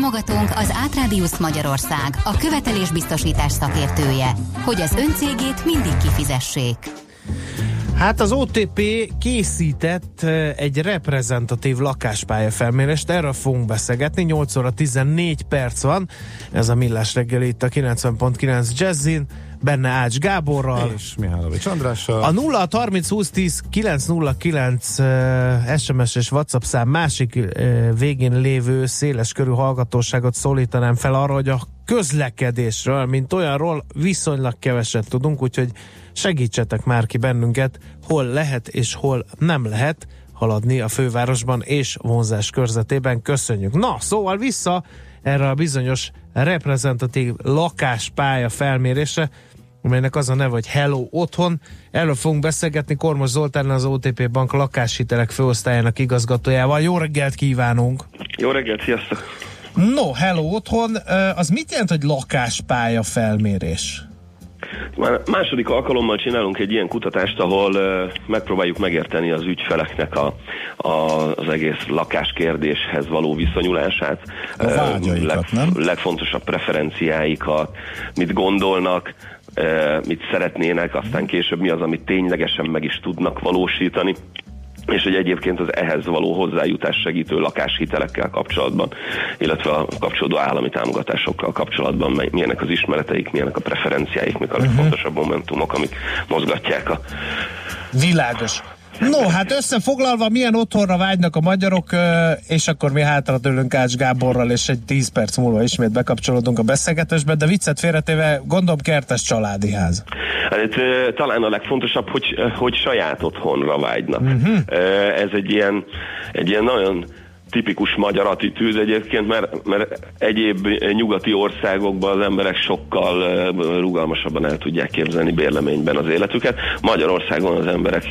Támogatónk az Átrádiusz Magyarország, a követelésbiztosítás szakértője, hogy az öncégét mindig kifizessék. Hát az OTP készített egy reprezentatív lakáspálya felmérést, erről fogunk beszélgetni, 8 óra 14 perc van, ez a Millás reggel itt a 90.9 Jazzin, benne Ács Gáborral. És Mihálovics Andrással. A 0 30 20 10 909 uh, SMS és WhatsApp szám másik uh, végén lévő széles körű hallgatóságot szólítanám fel arra, hogy a közlekedésről, mint olyanról viszonylag keveset tudunk, úgyhogy segítsetek már ki bennünket, hol lehet és hol nem lehet haladni a fővárosban és vonzás körzetében. Köszönjük! Na, szóval vissza erre a bizonyos reprezentatív lakáspálya felmérésre, amelynek az a neve, hogy Hello Otthon. Erről fogunk beszélgetni Kormos Zoltán, az OTP Bank lakáshitelek főosztályának igazgatójával. Jó reggelt kívánunk! Jó reggelt, sziasztok! No, Hello Otthon, az mit jelent, hogy lakáspálya felmérés? Már második alkalommal csinálunk egy ilyen kutatást, ahol uh, megpróbáljuk megérteni az ügyfeleknek a, a, az egész lakáskérdéshez való viszonyulását. A vágyaikat, uh, leg, nem? Legfontosabb preferenciáikat, mit gondolnak, mit szeretnének, aztán később mi az, amit ténylegesen meg is tudnak valósítani és hogy egyébként az ehhez való hozzájutás segítő lakáshitelekkel kapcsolatban, illetve a kapcsolódó állami támogatásokkal kapcsolatban milyenek az ismereteik, milyenek a preferenciáik, mik a uh-huh. legfontosabb momentumok, amik mozgatják a... Világos. No, hát összefoglalva, milyen otthonra vágynak a magyarok, és akkor mi hátra tőlünk Ács Gáborral, és egy 10 perc múlva ismét bekapcsolódunk a beszélgetésbe, de viccet félretéve, gondolom kertes családi ház. Hát, talán a legfontosabb, hogy, hogy saját otthonra vágynak. Uh-huh. Ez egy ilyen, egy ilyen nagyon tipikus magyar attitűd egyébként, mert, mert egyéb nyugati országokban az emberek sokkal rugalmasabban el tudják képzelni bérleményben az életüket. Magyarországon az emberek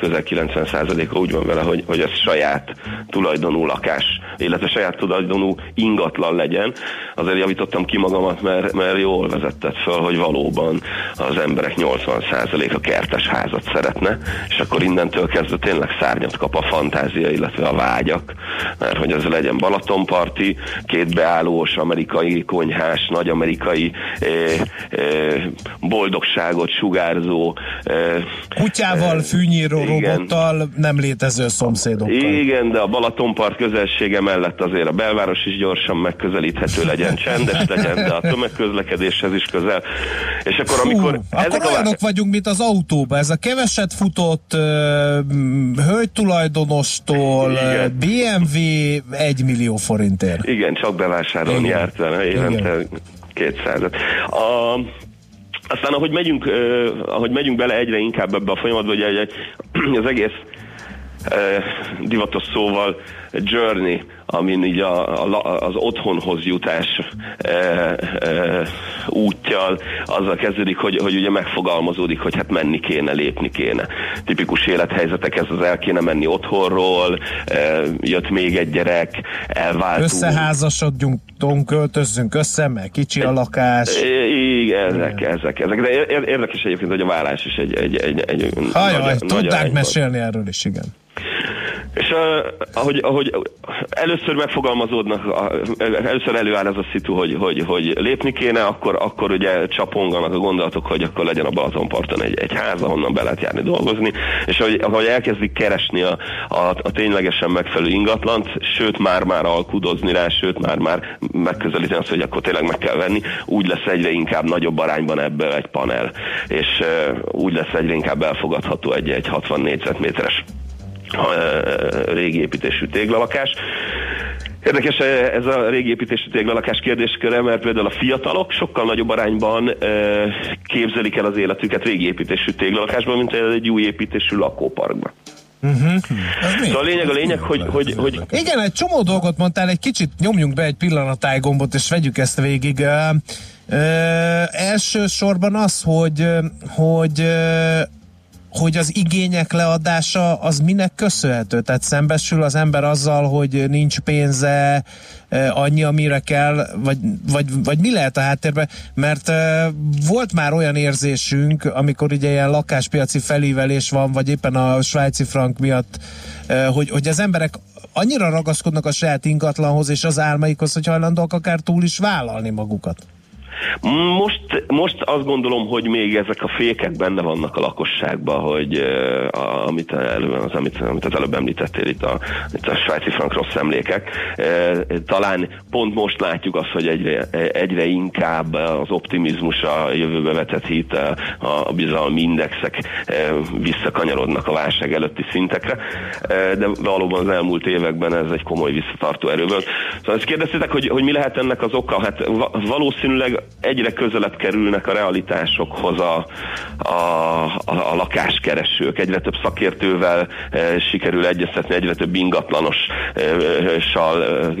közel 90%-a úgy van vele, hogy, hogy ez saját tulajdonú lakás, illetve saját tulajdonú ingatlan legyen. Azért javítottam ki magamat, mert, mert jól vezetted föl, hogy valóban az emberek 80%-a kertes házat szeretne, és akkor innentől kezdve tényleg szárnyat kap a fantázia, illetve a vágyak mert hogy ez legyen Balatonparti, két beállós amerikai konyhás, nagy amerikai eh, eh, boldogságot sugárzó eh, kutyával, eh, fűnyíró igen. robottal, nem létező szomszédokkal. Igen, de a Balatonpart közelsége mellett azért a belváros is gyorsan megközelíthető legyen, csendes legyen, de a tömegközlekedéshez is közel. És akkor Hú, amikor... Akkor olyanok a... vagyunk, mint az autóba, ez a keveset futott uh, hölgytulajdonostól, Igen. BMW egy millió forintért. Igen, csak bevásárolni járt vele évente 200 a, aztán ahogy megyünk, uh, ahogy megyünk bele egyre inkább ebbe a folyamatba, hogy az egész uh, divatos szóval journey, amin így a, a, az otthonhoz jutás e, e, útjal azzal kezdődik, hogy, hogy ugye megfogalmazódik, hogy hát menni kéne, lépni kéne. Tipikus élethelyzetek, ez az el kéne menni otthonról, e, jött még egy gyerek, elváltunk. Összeházasodjunk, költözzünk össze, mert kicsi a lakás. Igen, ezek, ezek, ezek. De érdekes egyébként, hogy a vállás is egy, egy, egy, egy Hajaj, nagy, tudnánk mesélni erről is, igen. És uh, ahogy, ahogy először megfogalmazódnak, először előáll ez a szitu, hogy, hogy, hogy lépni kéne, akkor, akkor ugye csaponganak a gondolatok, hogy akkor legyen a Balatonparton egy, egy ház, ahonnan be lehet járni dolgozni, és ahogy, ahogy elkezdik keresni a, a, a ténylegesen megfelelő ingatlant, sőt már-már alkudozni rá, sőt már-már megközelíteni azt, hogy akkor tényleg meg kell venni, úgy lesz egyre inkább nagyobb arányban ebből egy panel, és uh, úgy lesz egyre inkább elfogadható egy, egy 60 négyzetméteres régi építésű téglalakás. Érdekes ez a régi építésű téglalakás kérdésköre, mert például a fiatalok sokkal nagyobb arányban képzelik el az életüket régi építésű téglalakásban, mint egy új építésű lakóparkban. Uh-huh. Szóval a lényeg a lényeg, hogy, hogy, hogy... Igen, egy csomó dolgot mondtál, egy kicsit nyomjunk be egy pillanatáj gombot, és vegyük ezt végig. Uh, uh, elsősorban az, hogy, hogy uh, hogy az igények leadása az minek köszönhető? Tehát szembesül az ember azzal, hogy nincs pénze, annyi, amire kell, vagy, vagy, vagy mi lehet a háttérben? Mert volt már olyan érzésünk, amikor ugye ilyen lakáspiaci felívelés van, vagy éppen a svájci frank miatt, hogy, hogy az emberek annyira ragaszkodnak a saját ingatlanhoz és az álmaikhoz, hogy hajlandóak akár túl is vállalni magukat. Most, most azt gondolom, hogy még ezek a fékek benne vannak a lakosságban, hogy a, amit, elő, az, amit, amit az előbb említettél itt a, itt a svájci frank rossz emlékek. Talán pont most látjuk azt, hogy egyre, egyre inkább az optimizmus, a jövőbe vetett hit, a, a bizalmi indexek visszakanyarodnak a válság előtti szintekre, de valóban az elmúlt években ez egy komoly visszatartó erő volt. Szóval ezt kérdeztétek, hogy, hogy mi lehet ennek az oka? Hát valószínűleg egyre közelebb kerülnek a realitásokhoz a, a, a, a lakáskeresők. Egyre több szakértővel e, sikerül egyeztetni, egyre több ingatlanossal e,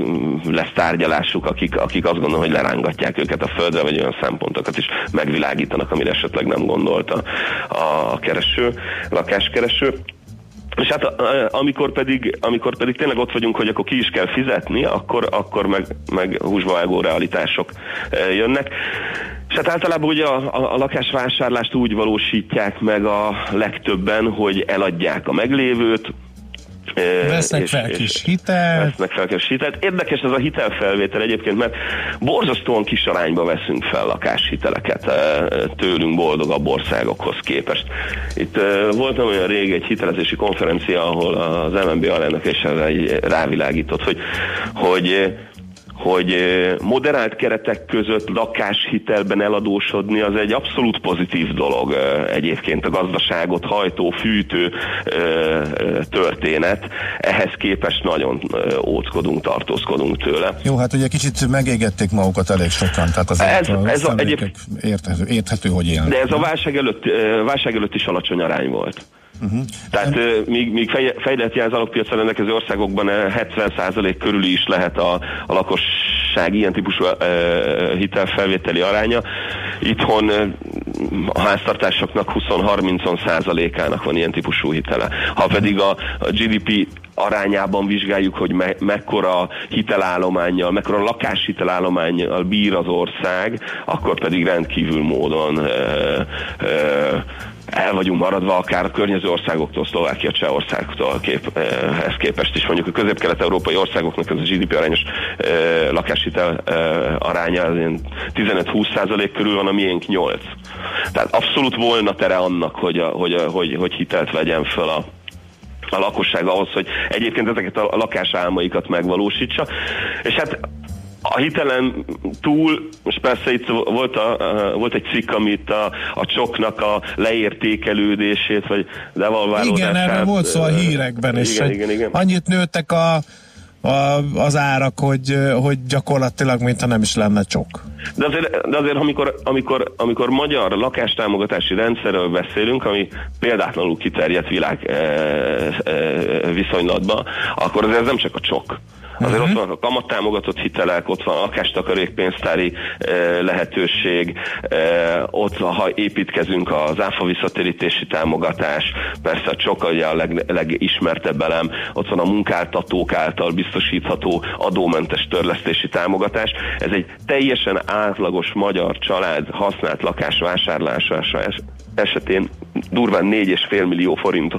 lesz tárgyalásuk, akik, akik azt gondolom, hogy lerángatják őket a földre, vagy olyan szempontokat is megvilágítanak, amire esetleg nem gondolt a, a kereső, lakáskereső. És hát amikor pedig, amikor pedig tényleg ott vagyunk, hogy akkor ki is kell fizetni, akkor, akkor meg, meg húsba realitások jönnek. És hát általában ugye a, a, a lakásvásárlást úgy valósítják meg a legtöbben, hogy eladják a meglévőt, Vesznek és, fel kis hitelt. Vesznek fel kis hitelt. Érdekes ez a hitelfelvétel egyébként, mert borzasztóan kis arányba veszünk fel lakáshiteleket tőlünk boldogabb országokhoz képest. Itt volt olyan rég egy hitelezési konferencia, ahol az MNB alelnök és rávilágított, hogy, hogy hogy moderált keretek között lakáshitelben eladósodni az egy abszolút pozitív dolog egyébként a gazdaságot hajtó, fűtő történet. Ehhez képest nagyon óckodunk, tartózkodunk tőle. Jó, hát ugye kicsit megégették magukat elég sokan, tehát az ez, a, ez a, egyéb... érthető, érthető, hogy élnek. De ez a válság előtt, válság előtt is alacsony arány volt. Uh-huh. Tehát uh, míg, míg fejlett az alappiacra rendelkező országokban 70% körül is lehet a, a lakosság ilyen típusú uh, hitelfelvételi aránya. Itthon uh, a háztartásoknak 20-30 százalékának van ilyen típusú hitele. Ha pedig a, a GDP arányában vizsgáljuk, hogy me, mekkora hitelállományjal, mekkora lakáshitelállományjal bír az ország, akkor pedig rendkívül módon uh, uh, el vagyunk maradva akár a környező országoktól, Szlovákia, Csehországtól kép, ehhez képest is. Mondjuk a közép-kelet-európai országoknak ez a GDP arányos eh, lakáshitel eh, aránya 15-20 százalék körül van, a miénk 8. Tehát abszolút volna tere annak, hogy, a, hogy, a, hogy, hogy hitelt vegyen föl a, a lakosság ahhoz, hogy egyébként ezeket a lakásálmaikat megvalósítsa. És hát a hitelen túl, most persze itt volt, a, volt egy cikk, amit a, a csoknak a leértékelődését, vagy devalválódását. Igen, erről volt szó a hírekben, és igen, igen, igen. annyit nőttek a, a, az árak, hogy, hogy gyakorlatilag mintha nem is lenne csok. De azért, de azért amikor, amikor, amikor magyar lakástámogatási rendszerről beszélünk, ami példátlanul kiterjedt világ e, e, viszonylatban, akkor azért ez nem csak a csok Azért uh-huh. ott vannak a kamattámogatott hitelek, ott van a lakástakarékpénztári e, lehetőség, ott ha építkezünk az áfa visszatérítési támogatás, persze csak a leg, legismertebb elem, ott van a munkáltatók által biztosítható adómentes törlesztési támogatás. Ez egy teljesen átlagos magyar család használt lakás vásárlása esetén durván 4,5 millió forint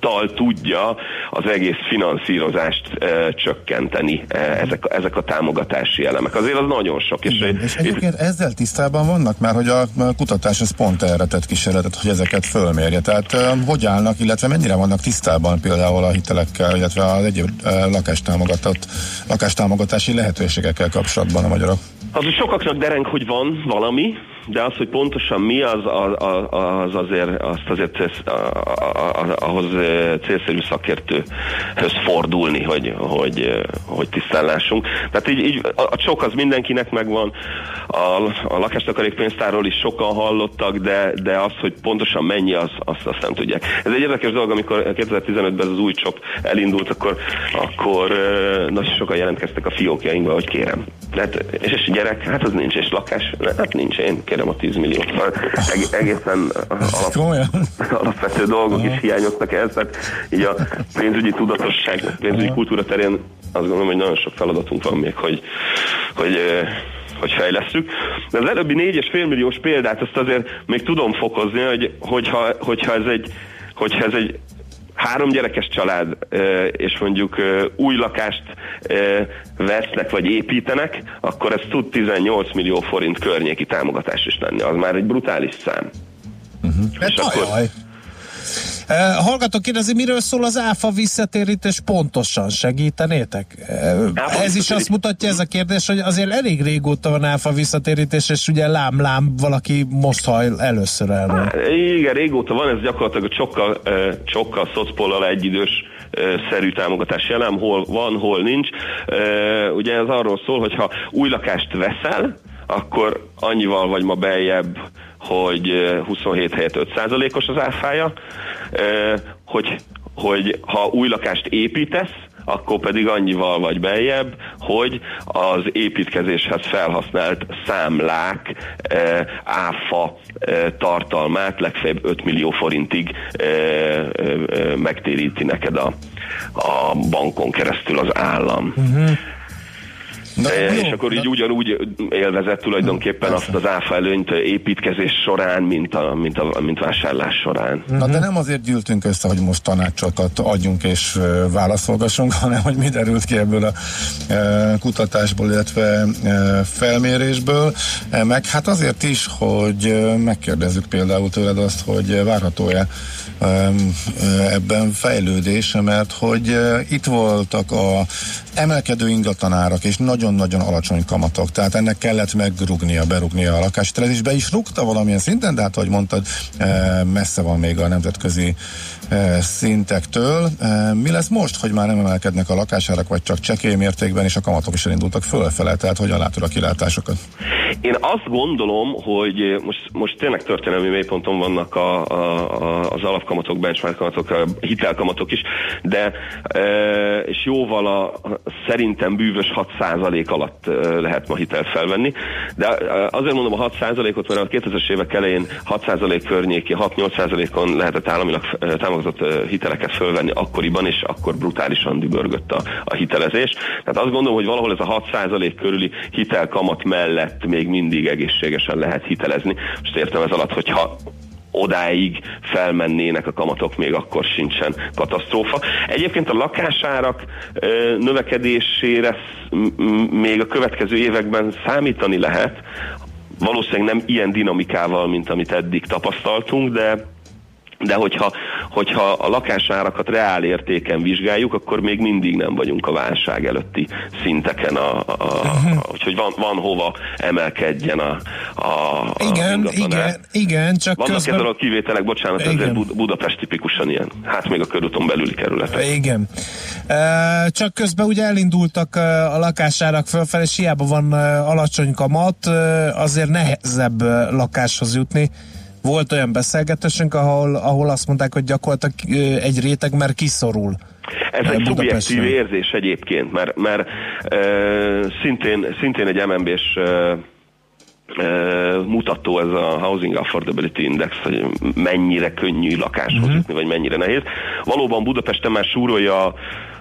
tal tudja az egész finanszírozást e, csökkenteni e, ezek, ezek a támogatási elemek. Azért az nagyon sok. És, Igen, és egyébként itt... ezzel tisztában vannak már, hogy a kutatás az pont erre tett kísérletet, hogy ezeket fölmérje. Tehát e, hogy állnak, illetve mennyire vannak tisztában például a hitelekkel, illetve az egyéb e, lakástámogatott, lakástámogatási lehetőségekkel kapcsolatban a magyarok? Az, sokaknak dereng, hogy van valami, de az, hogy pontosan mi, az, az, az azért, azt azért ahhoz célszerű szakértőhöz fordulni, hogy, hogy, hogy tisztán. Tehát így, így a csok az mindenkinek megvan, a, a lakástakarékpénztárról is sokan hallottak, de, de az, hogy pontosan mennyi, az, azt, azt nem tudják. Ez egy érdekes dolog, amikor 2015-ben ez az új csok elindult, akkor, akkor nagyon sokan jelentkeztek a fiókjainkba, hogy kérem. Hát, és, és gyerek, hát az nincs, és lakás, hát nincs, én kérem elérjem a 10 milliót. Szóval egészen alap, alapvető dolgok is hiányoznak ehhez, tehát így a pénzügyi tudatosság, a pénzügyi kultúra terén azt gondolom, hogy nagyon sok feladatunk van még, hogy, hogy hogy fejlesztjük. De az előbbi 4,5 milliós példát azt azért még tudom fokozni, hogy, hogyha, hogyha, ez egy, hogyha ez egy három gyerekes család, és mondjuk új lakást vesznek vagy építenek, akkor ez tud 18 millió forint környéki támogatás is lenni. Az már egy brutális szám. Uh-huh. És hát akkor, Hallgatok kérdezi, miről szól az áfa visszatérítés pontosan? Segítenétek? Áfa ez is azt mutatja ez a kérdés, hogy azért elég régóta van áfa visszatérítés, és ugye lám-lám valaki most hajl először el. Hát, igen, régóta van, ez gyakorlatilag sokkal, sokkal szocpollal egyidős szerű támogatás jelen, hol van, hol nincs. Ugye ez arról szól, hogy ha új lakást veszel, akkor annyival vagy ma beljebb, hogy 27 helyett 5 os az áfája, hogy, hogy ha új lakást építesz, akkor pedig annyival vagy beljebb, hogy az építkezéshez felhasznált számlák e, áfa e, tartalmát legfeljebb 5 millió forintig e, e, megtéríti neked a, a bankon keresztül az állam. Uh-huh. De, e, és jó, akkor így de... ugyanúgy élvezett tulajdonképpen Persze. azt az áfa előnyt építkezés során, mint, a, mint, a, mint vásárlás során. Na de nem azért gyűltünk össze, hogy most tanácsokat adjunk és válaszolgassunk, hanem hogy mi derült ki ebből a kutatásból, illetve felmérésből, e, meg hát azért is, hogy megkérdezzük például tőled azt, hogy várható-e ebben fejlődése, mert hogy itt voltak a emelkedő ingatlanárak és nagyon-nagyon alacsony kamatok, tehát ennek kellett megrugnia, berugnia a lakásterezés, be is rúgta valamilyen szinten, de hát ahogy mondtad, messze van még a nemzetközi szintektől. Mi lesz most, hogy már nem emelkednek a lakásárak, vagy csak csekély mértékben, és a kamatok is elindultak fölfele, tehát hogyan látod a kilátásokat? Én azt gondolom, hogy most, most tényleg történelmi mélyponton vannak a, a, a, az alapkamatok, benchmark kamatok, a hitelkamatok is, de e, és jóval a, szerintem bűvös 6% alatt lehet ma hitelt felvenni, de azért mondom a 6%-ot, mert a 2000-es évek elején 6% környéki, 6-8%-on lehetett államilag támogatott hiteleket fölvenni akkoriban, és akkor brutálisan dübörgött a, a hitelezés. Tehát azt gondolom, hogy valahol ez a 6% körüli hitelkamat mellett még mindig egészségesen lehet hitelezni. Most értem ez alatt, hogyha odáig felmennének a kamatok, még akkor sincsen katasztrófa. Egyébként a lakásárak növekedésére még a következő években számítani lehet, valószínűleg nem ilyen dinamikával, mint amit eddig tapasztaltunk, de de hogyha, hogyha a lakásárakat reál értéken vizsgáljuk, akkor még mindig nem vagyunk a válság előtti szinteken, a, a, a, úgyhogy van, van hova emelkedjen a, a, igen, a igen, igen, csak Vannak közben... ezzel a kivételek, bocsánat, igen. ezért Bud- Budapest tipikusan ilyen, hát még a körúton belüli kerületek. Igen. Csak közben ugye elindultak a lakásárak fölfelé, és hiába van alacsony kamat, azért nehezebb lakáshoz jutni volt olyan beszélgetésünk, ahol, ahol azt mondták, hogy gyakorlatilag egy réteg már kiszorul. Ez egy szubjektív érzés egyébként, mert, mert e, szintén, szintén egy MNB-s mutató ez a Housing Affordability Index, hogy mennyire könnyű lakáshoz uh-huh. jutni, vagy mennyire nehéz. Valóban Budapesten már súrolja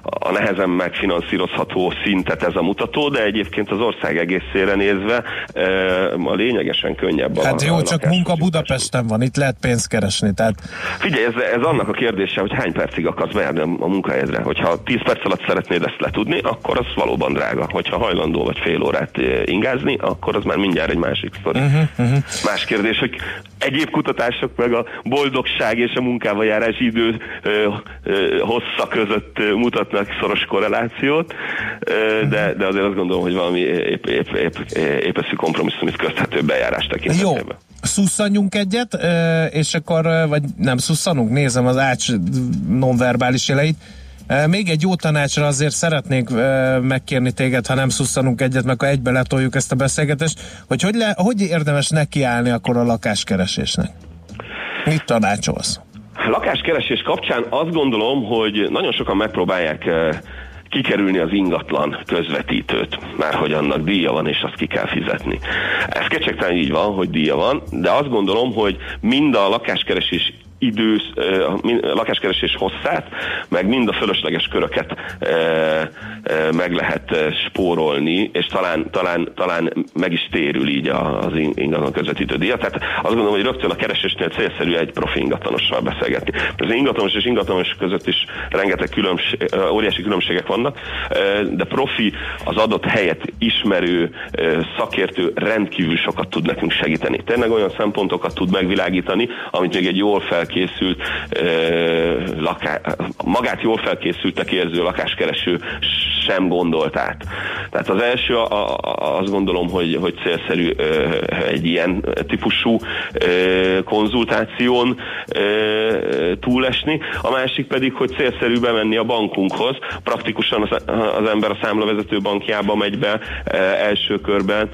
a nehezen megfinanszírozható szintet ez a mutató, de egyébként az ország egészére nézve a lényegesen könnyebb. Hát a, jó, csak munka Budapesten van, itt lehet pénzt keresni. Tehát... Figyelj, ez, ez annak a kérdése, hogy hány percig akarsz bejárni a, munkahelyedre. Hogyha 10 perc alatt szeretnéd ezt letudni, akkor az valóban drága. Hogyha hajlandó vagy fél órát ingázni, akkor az már mindjárt egy másik sztori. Uh-huh, uh-huh. Más kérdés, hogy egyéb kutatások meg a boldogság és a munkába járás idő ö, ö, hossza között mutatnak mutatnak szoros korrelációt, de, de azért azt gondolom, hogy valami épp, épp, épp, épp kompromisszum is közthető bejárás tekintetében. Jó, szusszanjunk egyet, és akkor, vagy nem szusszanunk, nézem az ács nonverbális jeleit, még egy jó tanácsra azért szeretnék megkérni téged, ha nem szusszanunk egyet, meg ha egybe letoljuk ezt a beszélgetést, hogy hogy, le, hogy érdemes nekiállni akkor a lakáskeresésnek? Mit tanácsolsz? Lakáskeresés kapcsán azt gondolom, hogy nagyon sokan megpróbálják kikerülni az ingatlan közvetítőt, már hogy annak díja van, és azt ki kell fizetni. Ez kecsegtelen így van, hogy díja van, de azt gondolom, hogy mind a lakáskeresés idősz, lakáskeresés hosszát, meg mind a fölösleges köröket meg lehet spórolni, és talán, talán, talán meg is térül így az ingatlan közvetítő díja. Tehát azt gondolom, hogy rögtön a keresésnél célszerű egy profi ingatlanossal beszélgetni. Az ingatlanos és ingatlanos között is rengeteg különbség, óriási különbségek vannak, de profi az adott helyet ismerő szakértő rendkívül sokat tud nekünk segíteni. Tényleg olyan szempontokat tud megvilágítani, amit még egy jól fel felkészült, laká, magát jól felkészültek érző lakáskereső sem gondolt át. Tehát az első, a, a, azt gondolom, hogy, hogy célszerű egy ilyen típusú konzultáción túlesni, a másik pedig, hogy célszerű bemenni a bankunkhoz, praktikusan az, az ember a számlavezető bankjába megy be első körben,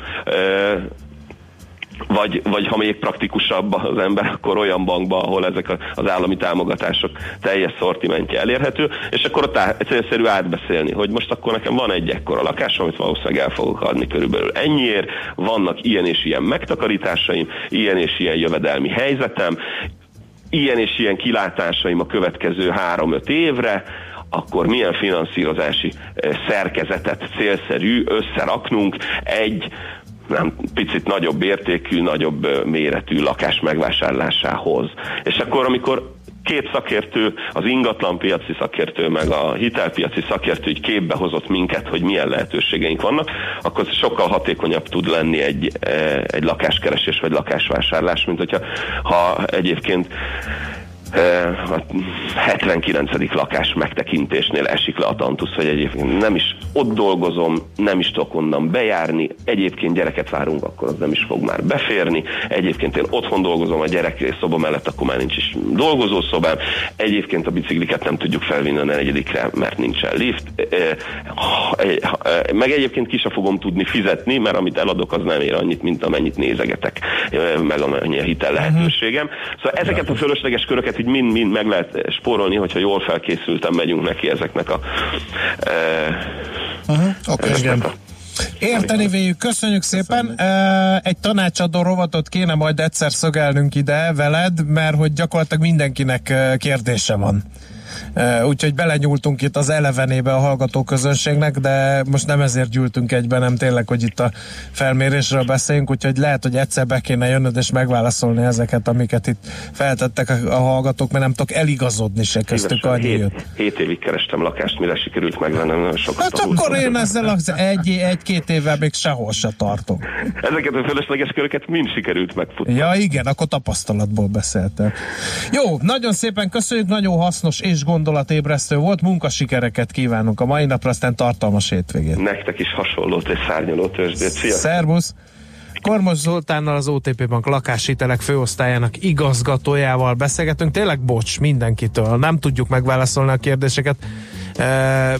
vagy, vagy ha még praktikusabb az ember, akkor olyan bankba, ahol ezek az állami támogatások teljes szortimentje elérhető, és akkor ott célszerű átbeszélni, hogy most akkor nekem van egy ekkora lakás, amit valószínűleg el fogok adni körülbelül ennyiért, vannak ilyen és ilyen megtakarításaim, ilyen és ilyen jövedelmi helyzetem, ilyen és ilyen kilátásaim a következő három-öt évre, akkor milyen finanszírozási eh, szerkezetet célszerű összeraknunk egy nem picit nagyobb értékű, nagyobb méretű lakás megvásárlásához. És akkor, amikor két szakértő, az ingatlanpiaci szakértő, meg a hitelpiaci szakértő így képbe hozott minket, hogy milyen lehetőségeink vannak, akkor sokkal hatékonyabb tud lenni egy, egy lakáskeresés vagy lakásvásárlás, mint hogyha ha egyébként a 79. lakás megtekintésnél esik le a tantusz, hogy egyébként nem is ott dolgozom, nem is tudok onnan bejárni, egyébként gyereket várunk, akkor az nem is fog már beférni, egyébként én otthon dolgozom a gyerek szoba mellett, akkor már nincs is dolgozószobám, egyébként a bicikliket nem tudjuk felvinni a negyedikre, mert nincsen lift, meg egyébként ki sem fogom tudni fizetni, mert amit eladok, az nem ér annyit, mint amennyit nézegetek, meg amennyi a hitel lehetőségem. Szóval ezeket a fölösleges köröket így mind-mind meg lehet spórolni, hogyha jól felkészültem megyünk neki ezeknek a... E, uh-huh. okay, a Érteni véljük, köszönjük szépen. Egy tanácsadó rovatot kéne majd egyszer szögelnünk ide veled, mert hogy gyakorlatilag mindenkinek kérdése van. Úgyhogy belenyúltunk itt az elevenébe a hallgató közönségnek, de most nem ezért gyűltünk egyben, nem tényleg, hogy itt a felmérésről beszéljünk, úgyhogy lehet, hogy egyszer be kéne jönnöd és megválaszolni ezeket, amiket itt feltettek a, hallgatók, mert nem tudok eligazodni se köztük annyi hét, hét évig kerestem lakást, mire sikerült megvennem nagyon sokat. Hát akkor én ezzel az egy, egy-két évvel még sehol se tartok. Ezeket a fölösleges köröket mind sikerült megfutni. Ja igen, akkor tapasztalatból beszéltem. Jó, nagyon szépen köszönjük, nagyon hasznos és gondolatébresztő volt, munkasikereket kívánunk a mai napra, aztán tartalmas hétvégét. Nektek is hasonlót és szárnyaló tőzsdét. Szia! Szervusz! Kormos Zoltánnal az OTP Bank lakáshitelek főosztályának igazgatójával beszélgetünk. Tényleg bocs mindenkitől, nem tudjuk megválaszolni a kérdéseket,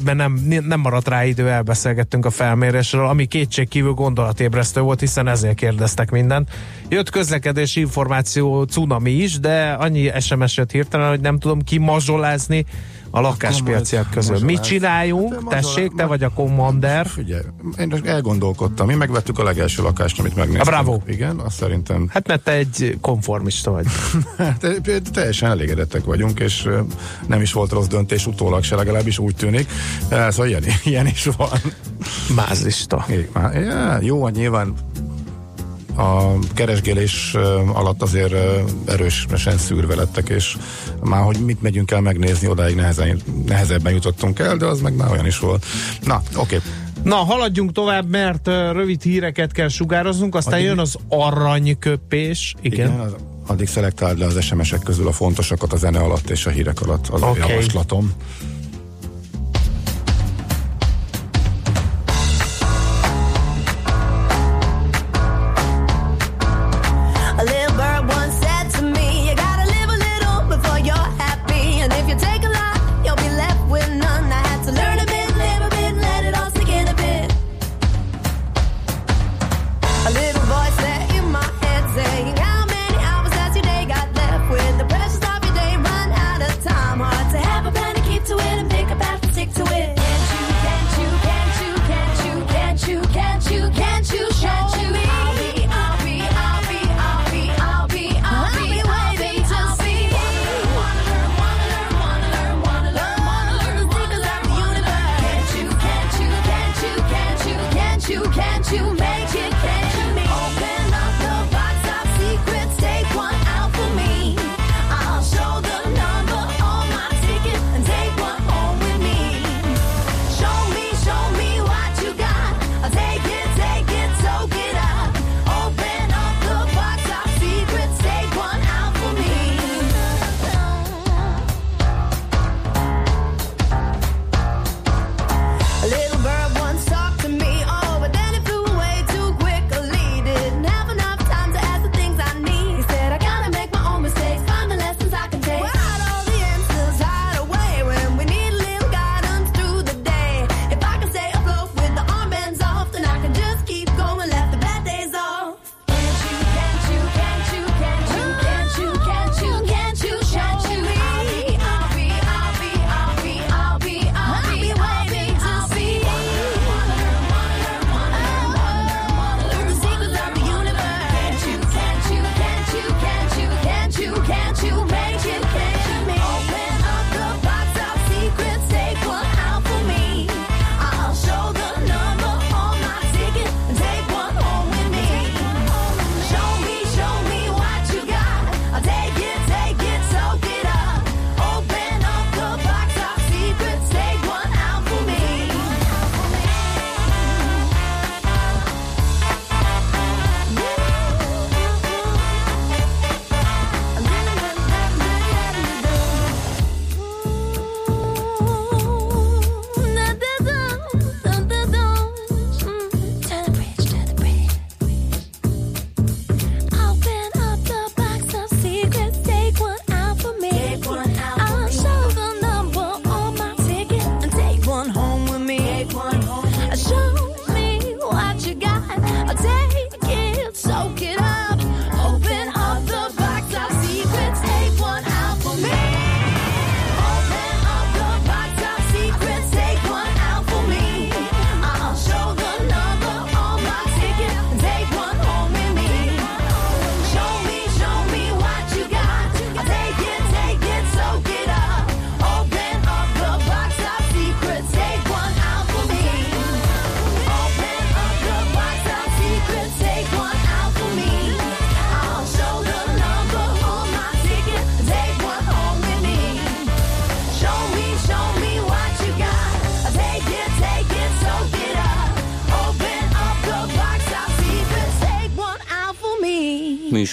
mert nem, nem maradt rá idő, elbeszélgettünk a felmérésről, ami kétség kívül gondolatébresztő volt, hiszen ezért kérdeztek mindent. Jött közlekedési információ cunami is, de annyi SMS jött hirtelen, hogy nem tudom kimazsolázni a lakáspiaciak közül. Mit csináljunk? Hát, Tessék, te vagy a commander. Figyelj, én elgondolkodtam. Mi megvettük a legelső lakást, amit megnéztünk. Bravo. Igen, azt szerintem. Hát mert te egy konformista vagy. hát, teljesen elégedettek vagyunk, és nem is volt rossz döntés utólag se, legalábbis úgy tűnik. Szóval ilyen, ilyen is van. Mázlista. Ja, jó, nyilván a keresgélés alatt azért erősen szűrve lettek, és már hogy mit megyünk el megnézni, odáig nehezen, nehezebben jutottunk el, de az meg már olyan is volt. Na, oké. Okay. Na, haladjunk tovább, mert rövid híreket kell sugároznunk, aztán addig, jön az aranyköpés. Igen. igen az, addig szelektáld le az SMS-ek közül a fontosakat a zene alatt és a hírek alatt, az okay. a javaslatom.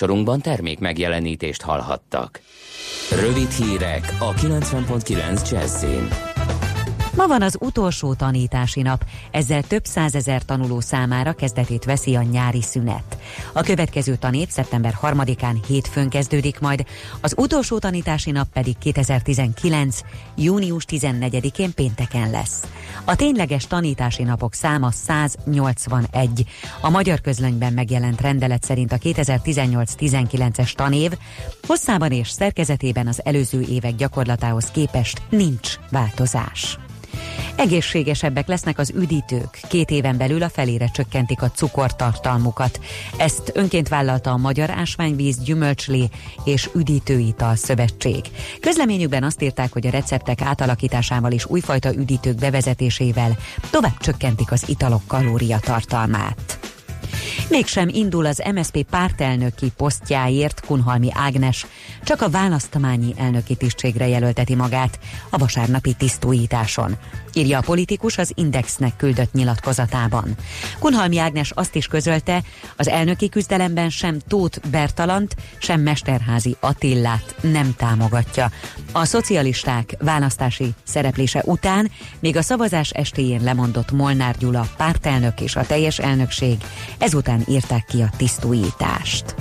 Műsorunkban termék megjelenítést hallhattak. Rövid hírek a 90.9 Jazzin. Ma van az utolsó tanítási nap, ezzel több százezer tanuló számára kezdetét veszi a nyári szünet. A következő tanét szeptember 3-án hétfőn kezdődik majd, az utolsó tanítási nap pedig 2019. június 14-én pénteken lesz. A tényleges tanítási napok száma 181. A magyar közlönyben megjelent rendelet szerint a 2018-19-es tanév hosszában és szerkezetében az előző évek gyakorlatához képest nincs változás. Egészségesebbek lesznek az üdítők. Két éven belül a felére csökkentik a cukortartalmukat. Ezt önként vállalta a Magyar Ásványvíz, Gyümölcslé és Üdítőital Szövetség. Közleményükben azt írták, hogy a receptek átalakításával és újfajta üdítők bevezetésével tovább csökkentik az italok kalóriatartalmát. Mégsem indul az MSP pártelnöki posztjáért Kunhalmi Ágnes, csak a választamányi elnöki tisztségre jelölteti magát a vasárnapi tisztújításon, írja a politikus az Indexnek küldött nyilatkozatában. Kunhalmi Ágnes azt is közölte, az elnöki küzdelemben sem Tóth Bertalant, sem Mesterházi Attillát nem támogatja. A szocialisták választási szereplése után még a szavazás estéjén lemondott Molnár Gyula pártelnök és a teljes elnökség ezután írták ki a tisztújítást.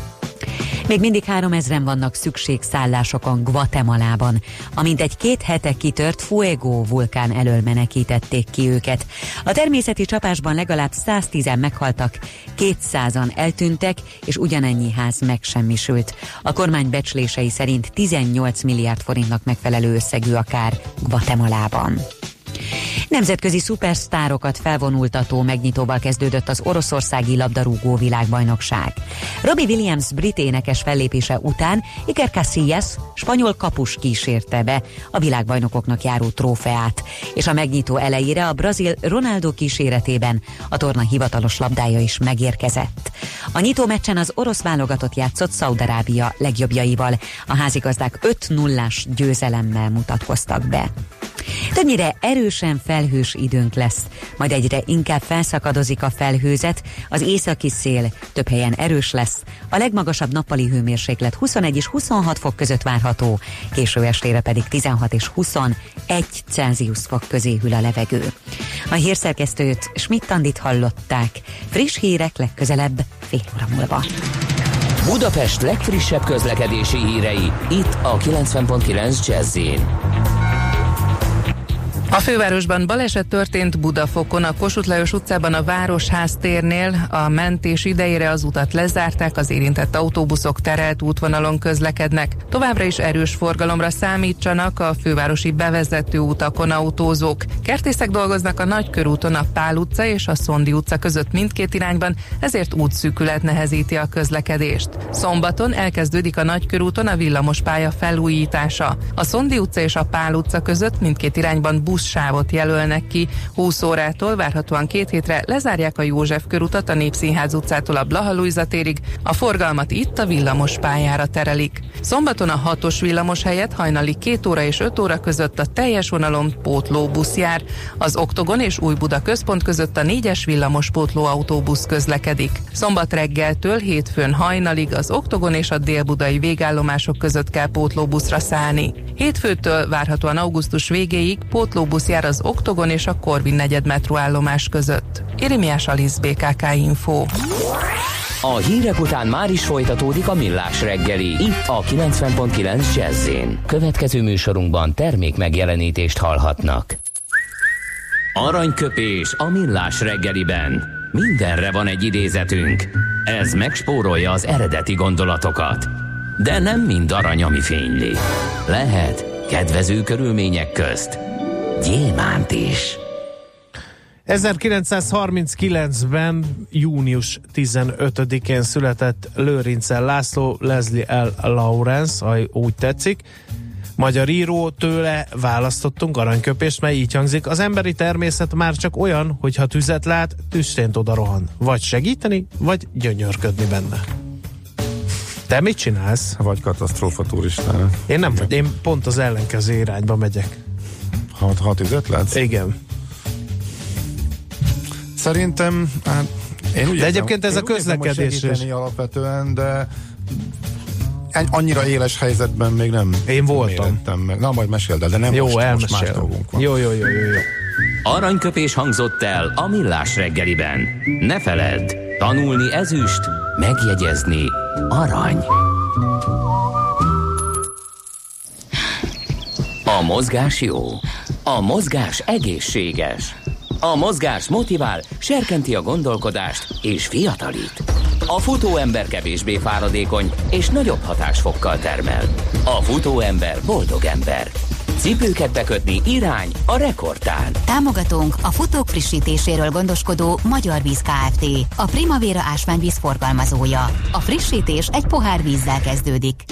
Még mindig három ezren vannak szükségszállásokon Guatemalában, amint egy két hete kitört Fuego vulkán elől menekítették ki őket. A természeti csapásban legalább 110-en meghaltak, 200-an eltűntek, és ugyanennyi ház megsemmisült. A kormány becslései szerint 18 milliárd forintnak megfelelő összegű a kár Guatemalában. Nemzetközi szupersztárokat felvonultató megnyitóval kezdődött az oroszországi labdarúgó világbajnokság. Robbie Williams brit énekes fellépése után Iker Casillas spanyol kapus kísérte be a világbajnokoknak járó trófeát, és a megnyitó elejére a brazil Ronaldo kíséretében a torna hivatalos labdája is megérkezett. A nyitó meccsen az orosz válogatott játszott Szaudarábia legjobbjaival, a házigazdák 5-0-ás győzelemmel mutatkoztak be. Többnyire erősen felhős időnk lesz, majd egyre inkább felszakadozik a felhőzet, az északi szél több helyen erős lesz, a legmagasabb nappali hőmérséklet 21 és 26 fok között várható, késő estére pedig 16 és 21 Celsius fok közé hűl a levegő. A hírszerkesztőt Schmidt-Tandit hallották. Friss hírek legközelebb fél óra múlva. Budapest legfrissebb közlekedési hírei itt a 90.9 jazz a fővárosban baleset történt Budafokon, a Kossuth Lajos utcában a Városház térnél. A mentés idejére az utat lezárták, az érintett autóbuszok terelt útvonalon közlekednek. Továbbra is erős forgalomra számítsanak a fővárosi bevezető utakon autózók. Kertészek dolgoznak a Nagykörúton a Pál utca és a Szondi utca között mindkét irányban, ezért útszűkület nehezíti a közlekedést. Szombaton elkezdődik a Nagykörúton a villamospálya felújítása. A Szondi utca és a Pál utca között mindkét irányban busz buszsávot jelölnek ki. 20 órától várhatóan két hétre lezárják a József körutat a Népszínház utcától a Blaha Luisa térig, a forgalmat itt a villamos pályára terelik. Szombaton a hatos villamos helyett hajnali 2 óra és 5 óra között a teljes vonalon pótlóbusz jár. Az Oktogon és Új Buda központ között a négyes villamos pótlóautóbusz közlekedik. Szombat reggeltől hétfőn hajnalig az Oktogon és a délbudai végállomások között kell pótlóbuszra szállni. Hétfőtől várhatóan augusztus végéig pótlóbusz jár az Oktogon és a Korvin negyed metróállomás között. Irimiás Alisz BKK Info. A hírek után már is folytatódik a millás reggeli, itt a 90.9 jazz Következő műsorunkban termék megjelenítést hallhatnak. Aranyköpés a millás reggeliben. Mindenre van egy idézetünk. Ez megspórolja az eredeti gondolatokat. De nem mind arany, ami fényli. Lehet kedvező körülmények közt gyémánt is. 1939-ben június 15-én született Lőrincel László, Leslie L. Lawrence, ha úgy tetszik. Magyar író, tőle választottunk aranyköpést, mely így hangzik. Az emberi természet már csak olyan, hogy ha tüzet lát, tüstént oda rohan. Vagy segíteni, vagy gyönyörködni benne. Te mit csinálsz? Vagy katasztrófa turistára. Én nem vagy, én pont az ellenkező irányba megyek. Ha, ha tüzet látsz? Igen. Szerintem, hát én úgy de egyébként ez a közlekedés közlekedés alapvetően, de annyira éles helyzetben még nem Én voltam. meg. Na, majd meséld el, de nem jó, most, elmesél. most más dolgunk van. Jó, jó, jó, jó, jó. Aranyköpés hangzott el a millás reggeliben. Ne feledd, tanulni ezüst, megjegyezni arany. A mozgás jó. A mozgás egészséges. A mozgás motivál, serkenti a gondolkodást és fiatalít. A futóember kevésbé fáradékony és nagyobb hatásfokkal termel. A futóember boldog ember. Cipőket bekötni irány a rekordtán. Támogatónk a futók frissítéséről gondoskodó Magyar Víz Kft. A Primavera ásványvíz forgalmazója. A frissítés egy pohár vízzel kezdődik.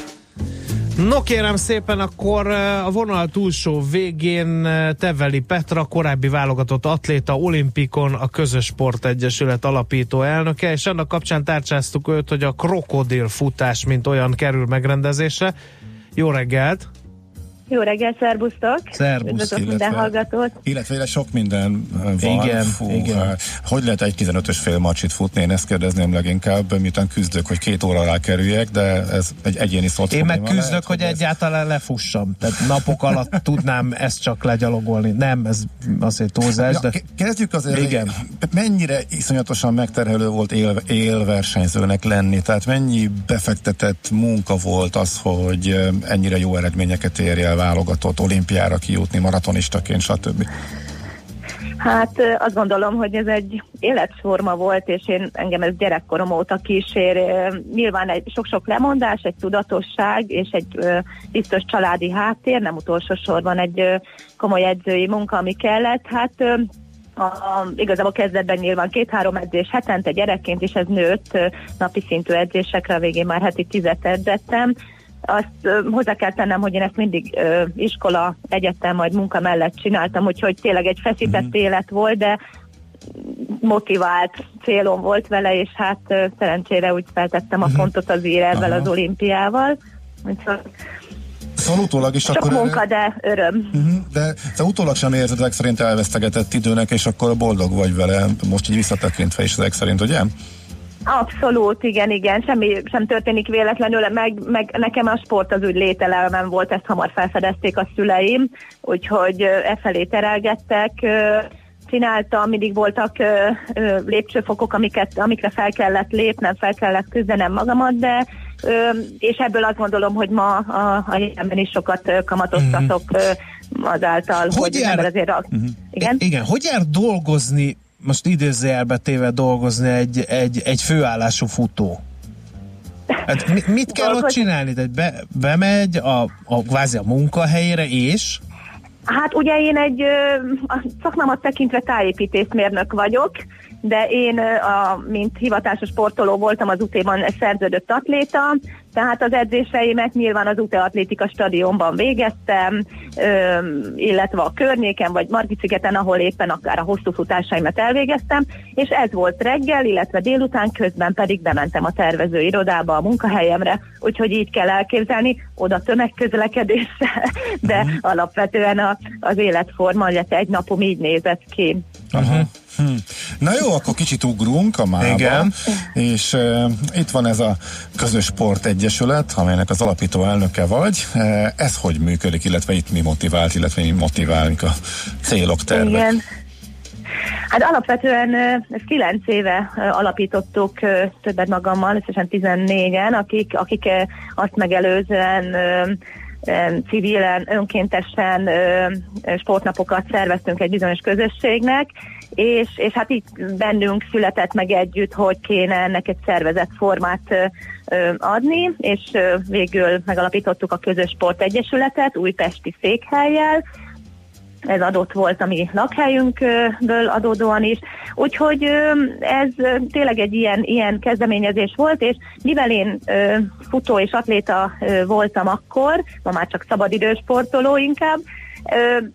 No kérem szépen, akkor a vonal túlsó végén Teveli Petra, korábbi válogatott atléta, olimpikon a Közös Sport Egyesület alapító elnöke, és ennek kapcsán tárcsáztuk őt, hogy a krokodil futás, mint olyan kerül megrendezésre. Jó reggelt! Jó reggel, szervusztok! Szervusz, Üdvözlök minden hallgatót! Illetve sok minden van. Igen, Fú, igen. hát, Hogy lehet egy 15-ös fél macsit futni? Én ezt kérdezném leginkább, miután küzdök, hogy két óra alá kerüljek, de ez egy egyéni szót. Én meg küzdök, hogy egyáltalán lefussam. Tehát napok alatt tudnám ezt csak legyalogolni. Nem, ez azért túlzás, Ja, de... ke- kezdjük azért, Igen. hogy mennyire iszonyatosan megterhelő volt él, élversenyzőnek lenni, tehát mennyi befektetett munka volt az, hogy ennyire jó eredményeket érje el válogatott olimpiára kijutni, maratonistaként, stb. Hát azt gondolom, hogy ez egy életforma volt, és én engem ez gyerekkorom óta kísér. Nyilván egy sok-sok lemondás, egy tudatosság, és egy biztos családi háttér, nem utolsó sorban egy komoly edzői munka, ami kellett. Hát a, igazából kezdetben nyilván két-három edzés hetente gyerekként is ez nőtt, napi szintű edzésekre, a végén már heti tizet edzettem. Azt hozzá kell tennem, hogy én ezt mindig ö, iskola, egyetem, majd munka mellett csináltam, úgyhogy tényleg egy feszített Mhm. mm. élet volt, de motivált célom volt vele, és hát ö, szerencsére úgy feltettem Mhm. a pontot az ír ezzel Aha. az olimpiával. Úgyhogy Szóval utólag is sok akkor... munka, de öröm. Uh-huh, de te utólag sem érzed ezek szerint elvesztegetett időnek, és akkor boldog vagy vele, most így visszatekintve is ezek szerint, ugye? Abszolút, igen, igen, semmi sem történik véletlenül, meg, meg nekem a sport az úgy lételelmem volt, ezt hamar felfedezték a szüleim, úgyhogy e felé terelgettek, csináltam, mindig voltak ö, ö, lépcsőfokok, amiket, amikre fel kellett lépnem, fel kellett küzdenem magamat, de ö, és ebből azt gondolom, hogy ma a, a jelenben is sokat kamatoztatok ö, azáltal, hogy, Hogy az jár- ember azért... A, Igen? Igen, hogy jár dolgozni, most idézőjelbe téve dolgozni egy, egy, egy főállású futó? Hát mi, mit kell ott Dolgozni- csinálni? Tehát be, bemegy a, a, kvázi a munkahelyére, és Hát ugye én egy a szakmámat tekintve tájépítészmérnök vagyok, de én, a, mint hivatásos sportoló voltam az UT-ban egy szerződött atléta, tehát az edzéseimet nyilván az UT Atlétika stadionban végeztem, ö, illetve a környéken, vagy Margit-szigeten, ahol éppen akár a hosszú futásaimat elvégeztem, és ez volt reggel, illetve délután közben pedig bementem a tervező irodába, a munkahelyemre, úgyhogy így kell elképzelni, oda tömegközlekedéssel, de uh-huh. alapvetően a, az életforma, illetve egy napom így nézett ki. Aha. Hm. Na jó, akkor kicsit ugrunk a mába. Igen. És uh, itt van ez a Közös Sport Egyesület, amelynek az alapító elnöke vagy. Uh, ez hogy működik, illetve itt mi motivált, illetve mi motiválunk a célok, tervek? Igen. Hát alapvetően ezt kilenc éve alapítottuk többet magammal, összesen 14-en, akik, akik azt megelőzően civilen, önkéntesen sportnapokat szerveztünk egy bizonyos közösségnek, és, és hát itt bennünk született meg együtt, hogy kéne ennek egy szervezett formát adni, és végül megalapítottuk a Közös Sport Egyesületet újpesti székhelyjel, ez adott volt a mi lakhelyünkből adódóan is. Úgyhogy ez tényleg egy ilyen, ilyen kezdeményezés volt, és mivel én futó és atléta voltam akkor, ma már csak szabadidős sportoló inkább,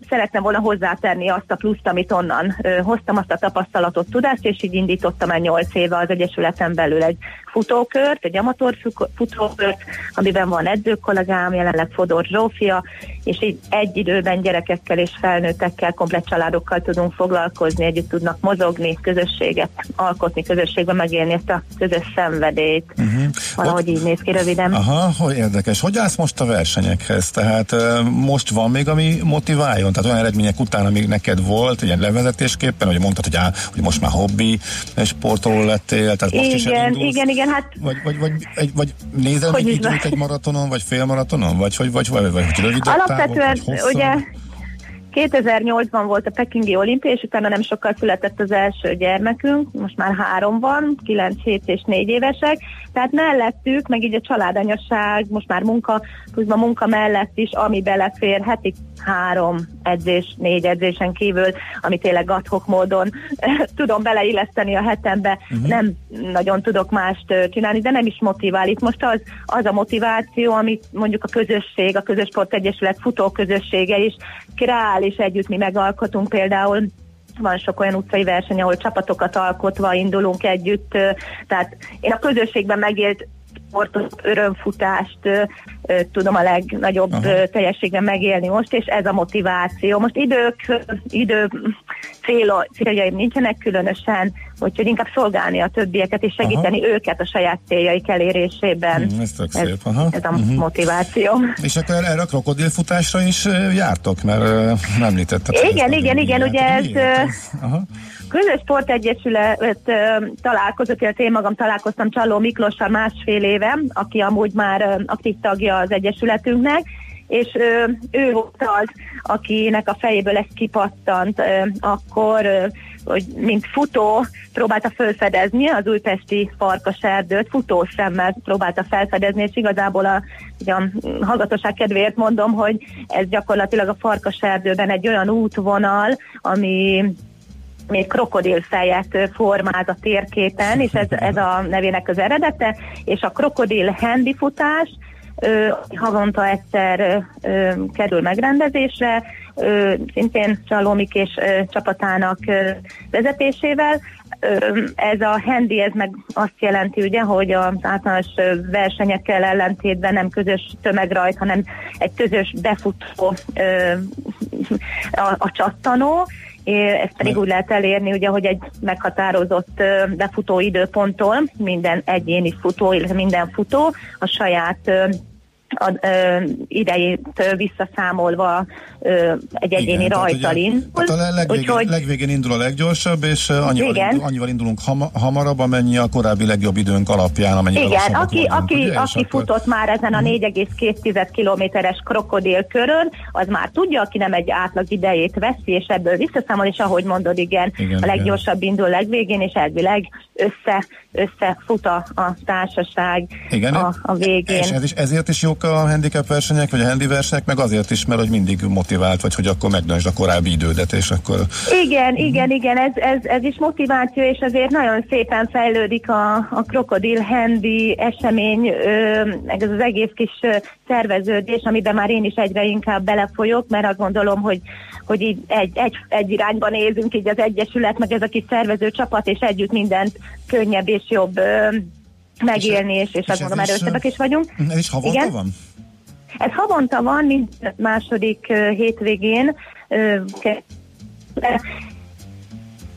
szerettem volna hozzátenni azt a pluszt, amit onnan hoztam, azt a tapasztalatot, tudást, és így indítottam el 8 éve az Egyesületen belül egy futókört, egy amatőr futókört, amiben van edzőkollégám, jelenleg Fodor Zsófia, és így egy időben gyerekekkel és felnőttekkel, komplet családokkal tudunk foglalkozni, együtt tudnak mozogni, közösséget alkotni, közösségben megélni ezt a közös szenvedélyt. Uh-huh. Valahogy Ott, így néz ki röviden. Aha, hogy érdekes. Hogy állsz most a versenyekhez? Tehát most van még, ami motiváljon? Tehát olyan eredmények után, amíg neked volt, ilyen levezetésképpen, hogy mondtad, hogy, áll, hogy most már hobbi sportoló lettél, tehát most igen, is igen, igen, hát... Vagy, vagy, vagy, egy, vagy nézel hogy még időt egy maratonon, vagy félmaratonon, vagy, vagy, vagy, vagy, vagy, vagy rövid Alapvetően, távok, ugye, 2008-ban volt a Pekingi olimpia, és utána nem sokkal született az első gyermekünk, most már három van, 9, 7 és 4 évesek, tehát mellettük, meg így a családanyasság, most már munka, pluszban munka mellett is, ami belefér heti három edzés, négy edzésen kívül, ami tényleg adhok módon tudom beleilleszteni a hetembe, uh-huh. nem nagyon tudok mást csinálni, de nem is motivál. Itt most az, az a motiváció, amit mondjuk a közösség, a Közös Egyesület futó közössége is kreál, és együtt mi megalkotunk például van sok olyan utcai verseny, ahol csapatokat alkotva indulunk együtt, tehát én a közösségben megélt sportot, örömfutást tudom a legnagyobb Aha. teljességben megélni most, és ez a motiváció. Most idők, idő cél, céljaim nincsenek különösen, úgyhogy inkább szolgálni a többieket és segíteni Aha. őket a saját céljaik elérésében. Hmm, ez tök ez, szép. Aha. ez a uh-huh. motiváció. És akkor erre a krokodilfutásra is jártok, mert nem említetted. Igen, igen, igen, ugye ez... Aha. Közös Sportegyesület találkozott, illetve én magam találkoztam Csalló Miklossal másfél éve, aki amúgy már aktív tagja az Egyesületünknek, és ő, ő volt az, akinek a fejéből ez kipattant, akkor, hogy mint futó próbálta felfedezni az újpesti farkaserdőt, futószemmel próbálta felfedezni, és igazából a, a hallgatóság kedvéért mondom, hogy ez gyakorlatilag a farkaserdőben egy olyan útvonal, ami még krokodilfejet formált a térképen, és ez, ez a nevének az eredete, és a krokodil handi futás havonta egyszer kerül megrendezésre, szintén Csalomik és csapatának vezetésével. Ez a handi, ez meg azt jelenti ugye, hogy az általános versenyekkel ellentétben nem közös tömegrajt, hanem egy közös befutó a, a csattanó, ezt pedig úgy lehet elérni, ugye, hogy egy meghatározott befutó időponttól minden egyéni futó, illetve minden futó a saját a, ö, idejét visszaszámolva ö, egy egyéni rajtal indul. Hát a legvégén, Úgyhogy, legvégén indul a leggyorsabb, és annyival, igen. Indul, annyival indulunk ham, hamarabb, amennyi a korábbi legjobb időnk alapján, Igen, aki, vagyunk, aki, ugye, aki futott már ezen a 4,2 mhm. kilométeres krokodil körön, az már tudja, aki nem egy átlag idejét veszi, és ebből visszaszámol, és ahogy mondod, igen, igen a leggyorsabb igen. indul legvégén, és elvileg össze, összefut a, a társaság igen, a, a végén. És ez is, ezért is jók a handicap versenyek, vagy a handi versenyek, meg azért is, mert hogy mindig motivált, vagy hogy akkor megdöntsd a korábbi idődet, és akkor... Igen, igen, igen, ez, ez, ez is motiváció, és azért nagyon szépen fejlődik a, a krokodil handi esemény, meg ez az egész kis szerveződés, amiben már én is egyre inkább belefolyok, mert azt gondolom, hogy hogy így egy, egy, egy irányba nézünk, így az Egyesület, meg ez a kis szervező csapat, és együtt mindent könnyebb és jobb megélni, és, és, és azt mondom, erősebbek is vagyunk. Ez is havonta Igen? van? Ez havonta van, mint második uh, hétvégén. Uh,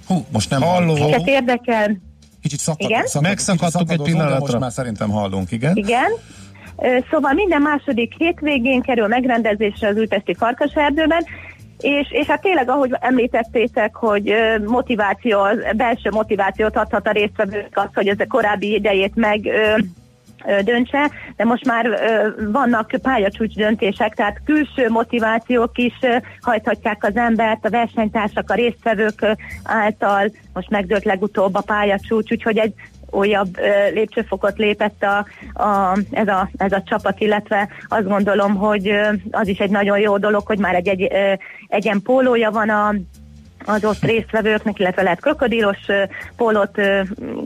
Hú, most nem halló. Kicsit érdekel. Kicsit szakad, igen? Szakad, Megszakadtuk egy pillanatra. Most már szerintem hallunk, igen. Igen. Szóval minden második hétvégén kerül megrendezésre az Újpesti Farkaserdőben, és, és hát tényleg, ahogy említettétek, hogy motiváció, belső motivációt adhat a résztvevők az, hogy ez a korábbi idejét meg döntse, de most már vannak pályacsúcs döntések, tehát külső motivációk is hajthatják az embert, a versenytársak, a résztvevők által, most megdőlt legutóbb a pályacsúcs, úgyhogy egy újabb lépcsőfokot lépett a, a, ez, a, ez a csapat, illetve azt gondolom, hogy az is egy nagyon jó dolog, hogy már egy, egy egyen pólója van a az ott résztvevőknek, illetve lehet krokodilos pólót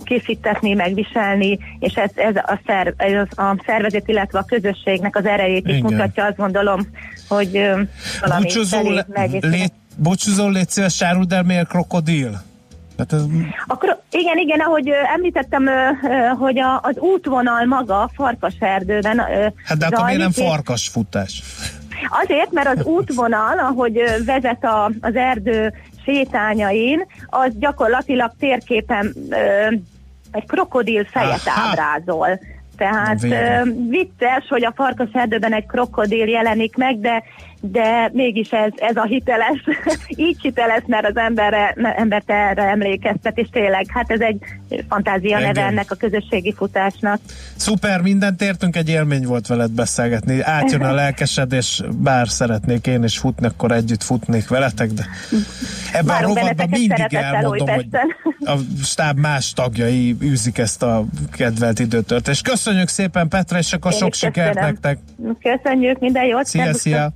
készítetni, megviselni, és ez, ez, a, szerv, ez a szervezet, illetve a közösségnek az erejét is Igen. mutatja, azt gondolom, hogy valami Búcsúzó, le, lé, búcsúzó légy szíves, áruld el, miért krokodil? Hát ez... A, kro- Igen, igen, ahogy említettem, hogy a, az útvonal maga a farkaserdőben Hát de akkor miért nem farkasfutás? Azért, mert az útvonal, ahogy vezet a, az erdő sétányain, az gyakorlatilag térképen egy krokodil fejet Aha. ábrázol. Tehát uh, vicces, hogy a farkas erdőben egy krokodil jelenik meg, de de mégis ez, ez a hiteles, így hiteles, mert az emberre, embert erre emlékeztet, és tényleg, hát ez egy fantázia Engem. neve ennek a közösségi futásnak. Szuper, mindent értünk, egy élmény volt veled beszélgetni. Átjön a lelkesedés, bár szeretnék én is futni, akkor együtt futnék veletek, de ebben Várunk a rovatban mindig elmondom, hogy a stáb más tagjai űzik ezt a kedvelt időtöltést. Köszönjük szépen Petra, és akkor én sok sikert nektek! Köszönjük, minden jót! Szia, szia!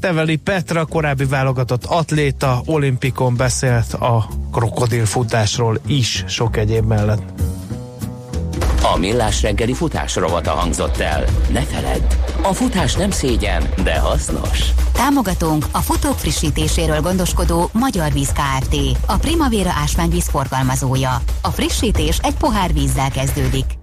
Teveli Petra, korábbi válogatott atléta, olimpikon beszélt a krokodilfutásról is, sok egyéb mellett. A millás reggeli futás rovata hangzott el. Ne feledd, a futás nem szégyen, de hasznos. Támogatónk a futók frissítéséről gondoskodó Magyar Víz Kft. A Primavera ásványvíz forgalmazója. A frissítés egy pohár vízzel kezdődik.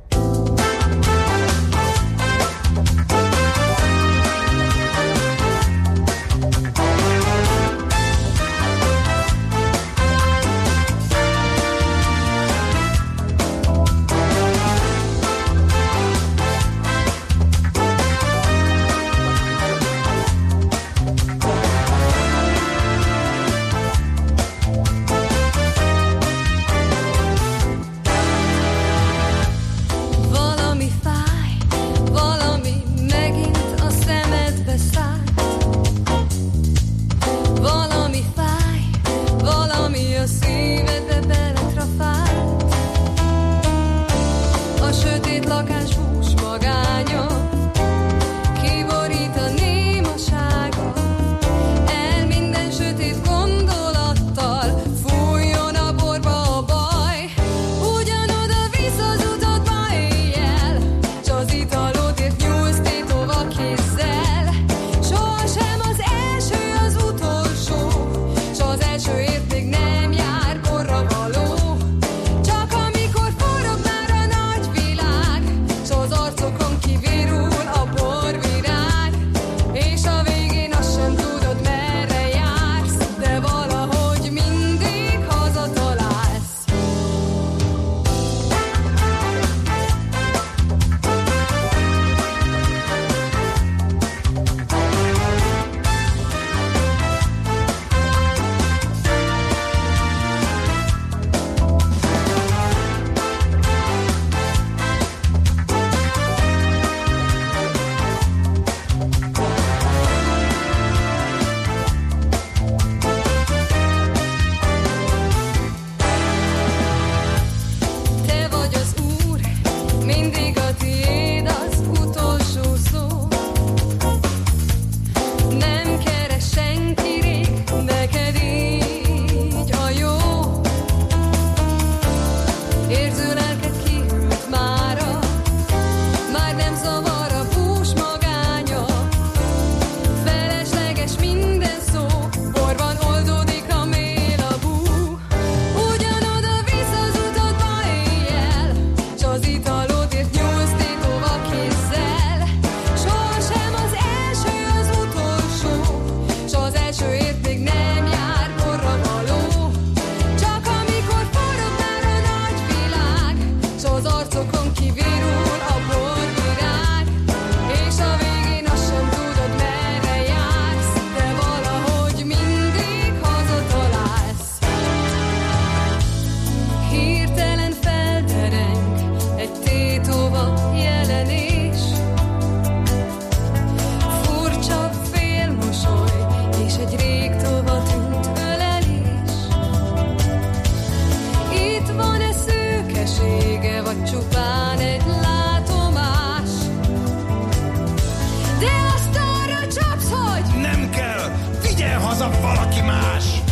a valaki más.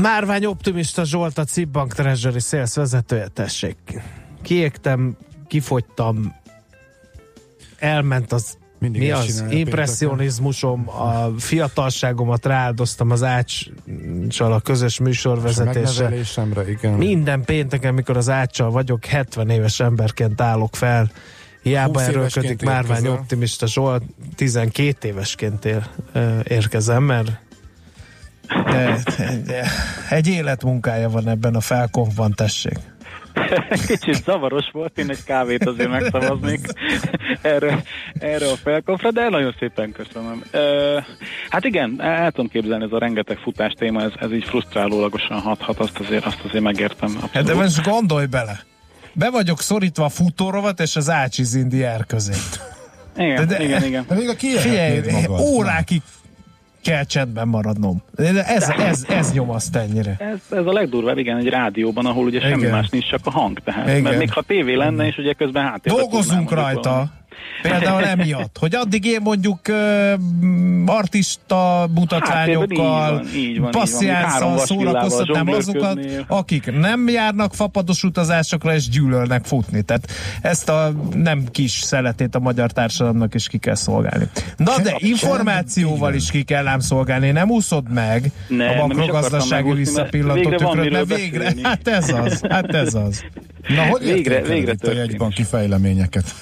Márvány optimista Zsolt a Cibbank Treasury Sales vezetője, tessék. Kiégtem, kifogytam, elment az mindig mi az impressionizmusom, a fiatalságomat rááldoztam az áccsal a közös. Megnevelésemre, igen. Minden pénteken, mikor az áccsal vagyok, 70 éves emberként állok fel. Hiába 20 erőlködik Márvány optimista Zsolt, 12 évesként ér, érkezem, mert de, de, egy életmunkája van ebben a felkonfban, tessék. Kicsit zavaros volt, én egy kávét azért megszavaznék erre, erre a felkonfra, de nagyon szépen köszönöm. Hát igen, el tudom képzelni, ez a rengeteg futás téma, ez, ez így frusztrálólagosan hathat, azt azért, azt azért megértem. Abszolút. Hát de most gondolj bele. Be vagyok szorítva a futórovat és az Ácsi Zindiár közé. Igen, de- igen, igen. De még a Figyelj, kijelentnéd magad. órákig kell csendben maradnom. Ez, ez, ez nyomaszt ennyire. Ez, ez a legdurvább, igen, egy rádióban, ahol ugye semmi Igen. más nincs, csak a hang. Tehát, Igen. mert még ha tévé lenne, és ugye közben háttérben Dolgozunk valami. Például emiatt, hogy addig én mondjuk uh, artista mutatványokkal, van. passziánszal szórakoztatnám azokat, akik nem járnak fapados utazásokra és gyűlölnek futni. Tehát ezt a nem kis szeletét a magyar társadalomnak is ki kell szolgálni. Na de információval is ki kell ám szolgálni, nem úszod meg Nem, a makrogazdasági visszapillantó tükröt, mert végre, hát ez az, hát ez az. Na, hogy Végre- végre itt a jegybanki fejleményeket?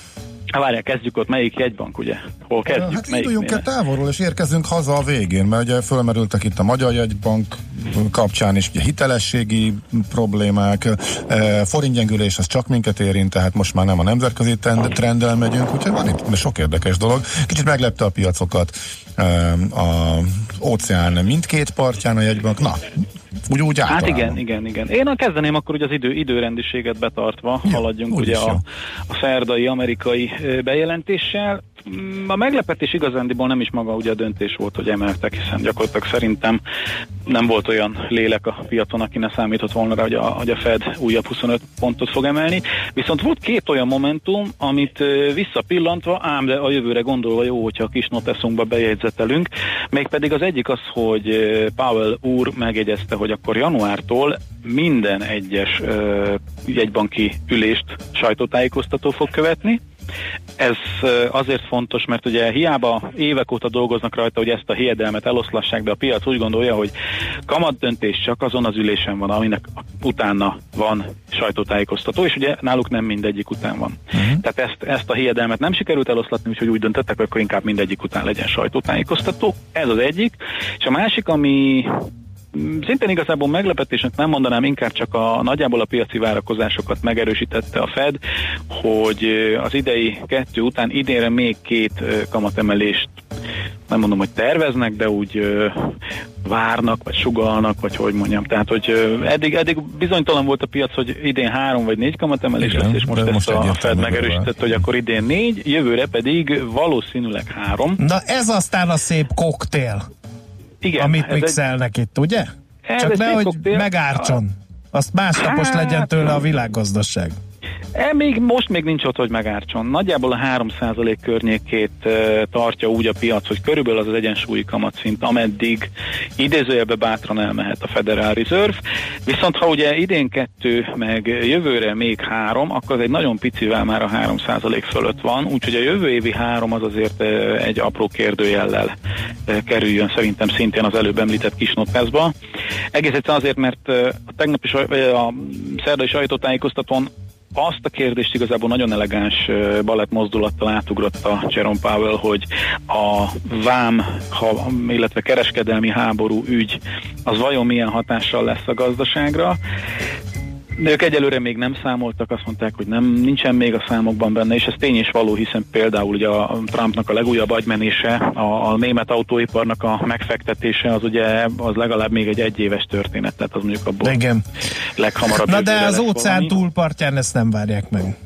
Hát várjál, kezdjük ott, melyik jegybank, ugye? Hol kezdjük? Hát induljunk el távolról, és érkezünk haza a végén, mert ugye fölmerültek itt a Magyar Jegybank kapcsán is ugye hitelességi problémák, eh, forintgyengülés az csak minket érint, tehát most már nem a nemzetközi trend- trenddel megyünk, úgyhogy van itt sok érdekes dolog. Kicsit meglepte a piacokat eh, a óceán mindkét partján a jegybank. Na, úgy, úgy Hát igen, igen, igen. Én kezdeném akkor ugye az idő, időrendiséget betartva, Jó, haladjunk ugye a, a szerdai amerikai bejelentéssel. A meglepetés igazándiból nem is maga ugye a döntés volt, hogy emeltek, hiszen gyakorlatilag szerintem nem volt olyan lélek a piacon, aki ne számított volna rá, hogy a, hogy a Fed újabb 25 pontot fog emelni. Viszont volt két olyan momentum, amit visszapillantva, ám de a jövőre gondolva jó, hogyha a kis noteszunkba bejegyzetelünk. Mégpedig az egyik az, hogy Powell úr megjegyezte, hogy akkor januártól minden egyes jegybanki ülést sajtótájékoztató fog követni. Ez azért fontos, mert ugye hiába évek óta dolgoznak rajta, hogy ezt a hiedelmet eloszlassák, de a piac úgy gondolja, hogy kamatdöntés csak azon az ülésen van, aminek utána van sajtótájékoztató, és ugye náluk nem mindegyik után van. Uh-huh. Tehát ezt, ezt a hiedelmet nem sikerült eloszlatni, úgyhogy úgy döntöttek, hogy akkor inkább mindegyik után legyen sajtótájékoztató. Ez az egyik. És a másik, ami Szintén igazából meglepetésnek nem mondanám, inkább csak a nagyjából a piaci várakozásokat megerősítette a Fed, hogy az idei kettő után idénre még két kamatemelést nem mondom, hogy terveznek, de úgy ö, várnak, vagy sugalnak, vagy hogy mondjam. Tehát, hogy ö, eddig, eddig bizonytalan volt a piac, hogy idén három vagy négy kamatemelés lesz, és most ezt most a Fed megerősítette, hogy akkor idén négy, jövőre pedig valószínűleg három. Na ez aztán a szép koktél, Igen, amit ez egy- mixelnek itt, ugye? Ez Csak nehogy megártson. Azt másnapos Hát- legyen tőle a világgazdaság. E, még, most még nincs ott, hogy megártson. Nagyjából a 3% környékét e, tartja úgy a piac, hogy körülbelül az az egyensúlyi kamatszint, ameddig idézőjelbe bátran elmehet a Federal Reserve. Viszont ha ugye idén kettő, meg jövőre még három, akkor az egy nagyon picivel már a 3% fölött van, úgyhogy a jövő évi három az azért e, egy apró kérdőjellel e, kerüljön szerintem szintén az előbb említett kis notázba. Egész egyszerűen azért, mert e, a tegnapi saj- vagy a szerdai sajtótájékoztatón azt a kérdést igazából nagyon elegáns balett mozdulattal átugrotta Jerome Powell, hogy a vám, ha, illetve kereskedelmi háború ügy, az vajon milyen hatással lesz a gazdaságra. Ők egyelőre még nem számoltak, azt mondták, hogy nem nincsen még a számokban benne, és ez tény is való, hiszen például ugye a Trumpnak a legújabb agymenése, a, a német autóiparnak a megfektetése, az ugye az legalább még egy egyéves történet, tehát az mondjuk abból Igen. leghamarabb Na de az óceán túlpartján ezt nem várják meg.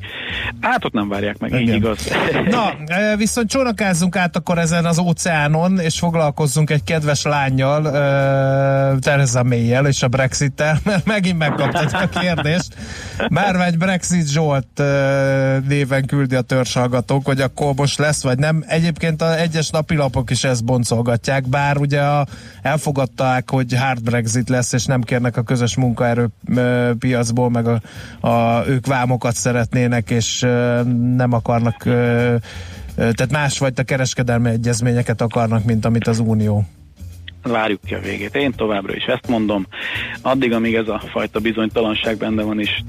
Hát ott nem várják meg, Igen. így igaz. Na, e, viszont csónakázzunk át akkor ezen az óceánon, és foglalkozzunk egy kedves lányjal, uh, Tereza may és a Brexit-tel, mert megint megkaptad a kérdést. Márvány Brexit Zsolt néven küldi a törzshallgatók, hogy akkor most lesz, vagy nem. Egyébként az egyes napilapok is ezt boncolgatják, bár ugye a, elfogadták, hogy hard Brexit lesz, és nem kérnek a közös munkaerőpiacból, meg a, a, ők vámokat szeretnének, és nem akarnak, tehát másfajta kereskedelmi egyezményeket akarnak, mint amit az Unió várjuk ki a végét. Én továbbra is ezt mondom. Addig, amíg ez a fajta bizonytalanság benne van, és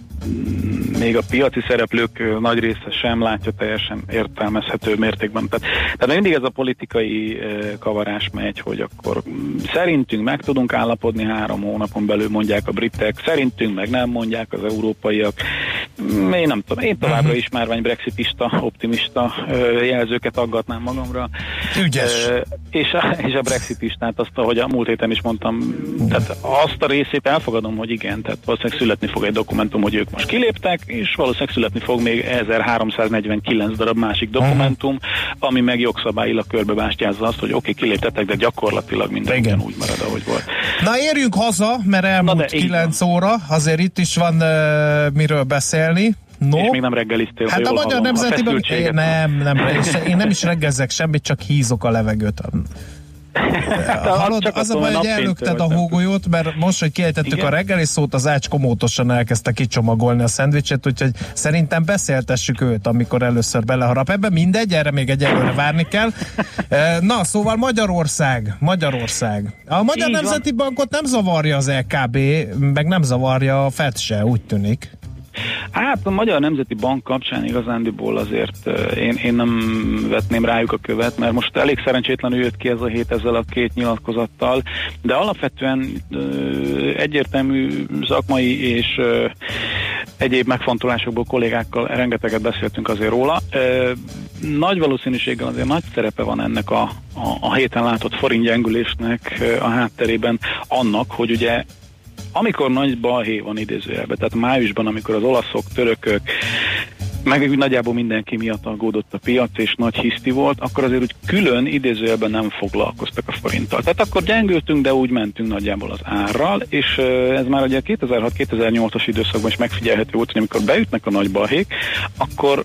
még a piaci szereplők nagy része sem látja teljesen értelmezhető mértékben. Tehát, tehát mindig ez a politikai kavarás megy, hogy akkor szerintünk meg tudunk állapodni három hónapon belül, mondják a britek, szerintünk meg nem mondják az európaiak. Mm, én nem tudom, én továbbra mhm. is márvány brexitista, optimista jelzőket aggatnám magamra. Ügyes. És a, és a brexitistát azt a ahogy a múlt héten is mondtam, tehát azt a részét elfogadom, hogy igen, tehát valószínűleg születni fog egy dokumentum, hogy ők most kiléptek, és valószínűleg születni fog még 1349 darab másik dokumentum, ami meg jogszabályilag körbebástyázza azt, hogy oké, okay, kiléptetek, de gyakorlatilag minden igen. úgy marad, ahogy volt. Na érjünk haza, mert elmúlt 9 óra, azért itt is van uh, miről beszélni. No. És még nem reggeliztél. Hát a Magyar Nemzetiben... Nem, nem, én nem is reggelzek semmit, csak hízok a levegőt. Hallod, az a baj, hogy ellökted a hógolyót, mert most, hogy kiejtettük Igen? a reggeli szót, az ács komótosan elkezdte kicsomagolni a szendvicset, úgyhogy szerintem beszéltessük őt, amikor először beleharap. Ebben mindegy, erre még egyelőre várni kell. Eh, na, szóval Magyarország, Magyarország. A Magyar Így Nemzeti van. Bankot nem zavarja az LKB, meg nem zavarja a FED se, úgy tűnik. Hát a Magyar Nemzeti Bank kapcsán igazándiból azért én, én nem vetném rájuk a követ, mert most elég szerencsétlenül jött ki ez a hét ezzel a két nyilatkozattal, de alapvetően egyértelmű szakmai és egyéb megfontolásokból kollégákkal rengeteget beszéltünk azért róla. Nagy valószínűséggel azért nagy szerepe van ennek a, a, a héten látott forintgyengülésnek a hátterében annak, hogy ugye amikor nagy balhé van idézőjelben, tehát májusban, amikor az olaszok, törökök, meg nagyjából mindenki miatt aggódott a piac, és nagy hiszti volt, akkor azért úgy külön idézőjelben nem foglalkoztak a forinttal. Tehát akkor gyengültünk, de úgy mentünk nagyjából az árral, és ez már ugye 2006-2008-as időszakban is megfigyelhető volt, hogy amikor beütnek a nagy balhék, akkor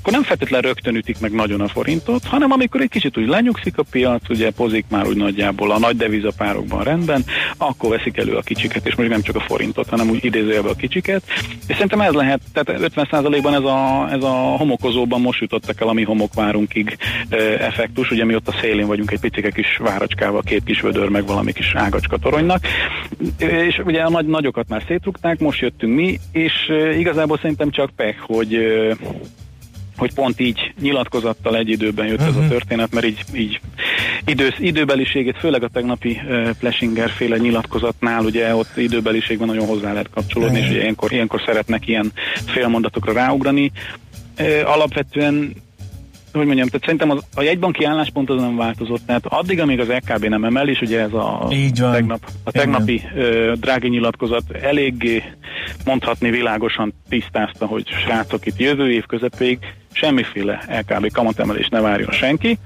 akkor nem feltétlenül rögtön ütik meg nagyon a forintot, hanem amikor egy kicsit úgy lenyugszik a piac, ugye pozik már úgy nagyjából a nagy devizapárokban rendben, akkor veszik elő a kicsiket, és most nem csak a forintot, hanem úgy idézőjelbe a kicsiket. És szerintem ez lehet, tehát 50%-ban ez a, ez a homokozóban most jutottak el a mi homokvárunkig e, effektus, ugye mi ott a szélén vagyunk egy picike kis váracskával, két kis vödör, meg valami kis ágacska toronynak. És ugye a nagy, nagyokat már szétrugták, most jöttünk mi, és igazából szerintem csak pech, hogy hogy pont így nyilatkozattal egy időben jött uh-huh. ez a mhm. történet, mert így, így idősz, időbeliségét, főleg a tegnapi uh, Plesinger féle nyilatkozatnál, ugye ott időbeliségben nagyon hozzá lehet kapcsolódni, uh-huh. és ugye ilyenkor, ilyenkor szeretnek ilyen félmondatokra ráugrani. Uh, alapvetően hogy mondjam, tehát szerintem az, a jegybanki álláspont az nem változott, tehát addig, amíg az LKB nem emel, és ugye ez a, tegnap, a tegnapi uh, drági nyilatkozat eléggé mondhatni világosan tisztázta, hogy srácok itt jövő év közepéig semmiféle LKB kamatemelés ne várjon senki.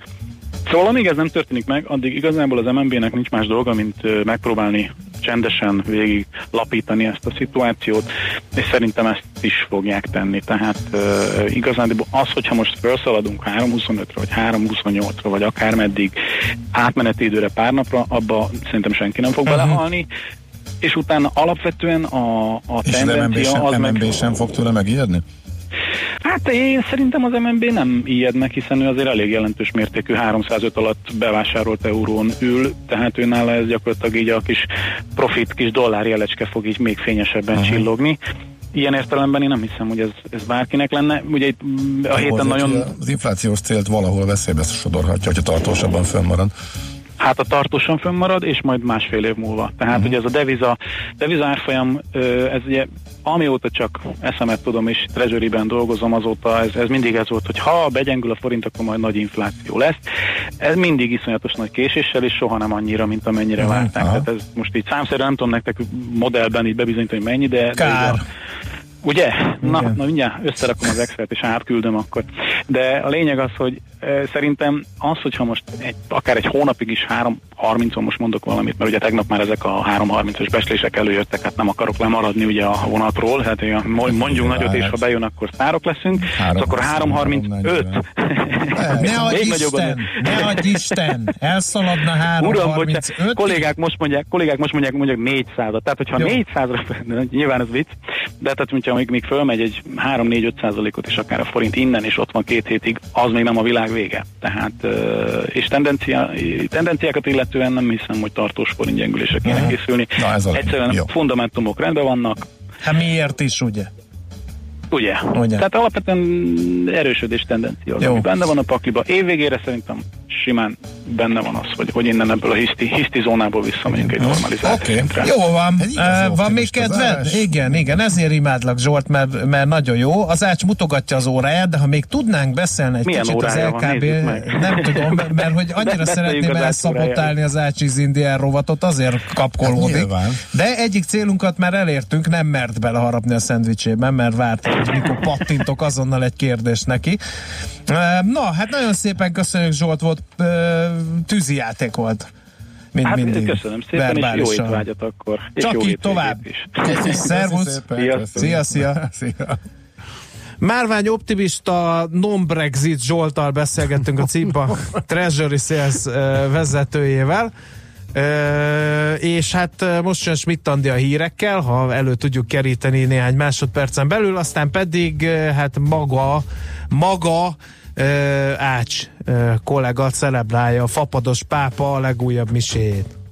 Szóval amíg ez nem történik meg, addig igazából az MNB-nek nincs más dolga, mint megpróbálni csendesen végig lapítani ezt a szituációt, és szerintem ezt is fogják tenni. Tehát uh, igazán az, hogyha most felszaladunk 3.25-re, vagy 3.28-ra, vagy akármeddig átmeneti időre pár napra, abba szerintem senki nem fog uh-huh. belehalni, és utána alapvetően a, a tendencia az, az MNB meg... sem fog tőle megijedni? Hát én szerintem az MNB nem ijed meg, hiszen ő azért elég jelentős mértékű 305 alatt bevásárolt eurón ül, tehát ő nála ez gyakorlatilag így a kis profit, kis dollár jelecske fog így még fényesebben uh-huh. csillogni. Ilyen értelemben én nem hiszem, hogy ez, ez bárkinek lenne. Ugye itt a héten nagyon... Az inflációs célt valahol veszélybe sodorhatja, hogyha tartósabban fönnmarad. Hát a tartósan fönnmarad, és majd másfél év múlva. Tehát uh-huh. ugye ez a deviza, deviza árfolyam, ez ugye amióta csak eszemet tudom, és treasury-ben dolgozom, azóta ez, ez mindig ez volt, hogy ha begyengül a forint, akkor majd nagy infláció lesz. Ez mindig iszonyatos nagy késéssel, és soha nem annyira, mint amennyire uh-huh. várták. Tehát ez most így számszerűen nem tudom nektek modellben így bebizonyítani, hogy mennyi, de... Kár. De Ugye? Na, na mindjárt összerakom az Excel-t és átküldöm akkor. De a lényeg az, hogy e, szerintem az, hogyha most egy, akár egy hónapig is 3.30-on most mondok valamit, mert ugye tegnap már ezek a 3.30-os beslések előjöttek, hát nem akarok lemaradni ugye a vonatról, hát mondjunk nagyot, és ha bejön, akkor sztárok leszünk, hát akkor 3.35. Ne adj Isten, ne adj Isten, elszaladna 3.35. kollégák most mondják, kollégák most mondják, mondják 400 tehát hogyha 400-ra, nyilván ez vicc, de tehát, hogyha még, még fölmegy egy 3-4-5 százalékot is akár a forint innen, és ott van két hétig, az még nem a világ vége. Tehát, és tendencia, tendenciákat illetően nem hiszem, hogy tartós forint gyengülésre kéne uh-huh. készülni. Na, ez Egyszerűen jó. fundamentumok rendben vannak. Hát miért is, ugye? Ugye? Ugye? Tehát alapvetően erősödés tendencia, Jó. ami benne van a pakliba. Évvégére szerintem simán benne van az, hogy, hogy innen ebből a hiszti, hiszti zónából visszamegyünk egy normalizált okay. Jó van, uh, van még kedved? Igen, igen, ezért imádlak Zsolt, mert, mert nagyon jó. Az Ács mutogatja az óráját, de ha még tudnánk beszélni egy Milyen kicsit az LKB, nem tudom, mert hogy annyira Be, szeretném elszabotálni az Ácsiz Indián rovatot, azért kapkolódik. Hát, de egyik célunkat már elértünk, nem mert beleharapni a szendvicsében, mert várt, hogy mikor pattintok azonnal egy kérdés neki. Na, hát nagyon szépen köszönjük Zsolt, volt tűzi játék volt. Mint hát, mindig. Köszönöm szépen, és jó étvágyat akkor. Csak jó így tovább. Is. Szervusz. Szia, szia. szia. Márvány optimista non-Brexit Zsoltal beszélgettünk a CIPA Treasury Sales vezetőjével. Uh, és hát most jön Schmidt a hírekkel, ha elő tudjuk keríteni néhány másodpercen belül, aztán pedig hát maga, maga Ács kollega celebrálja a fapados pápa a legújabb miséjét.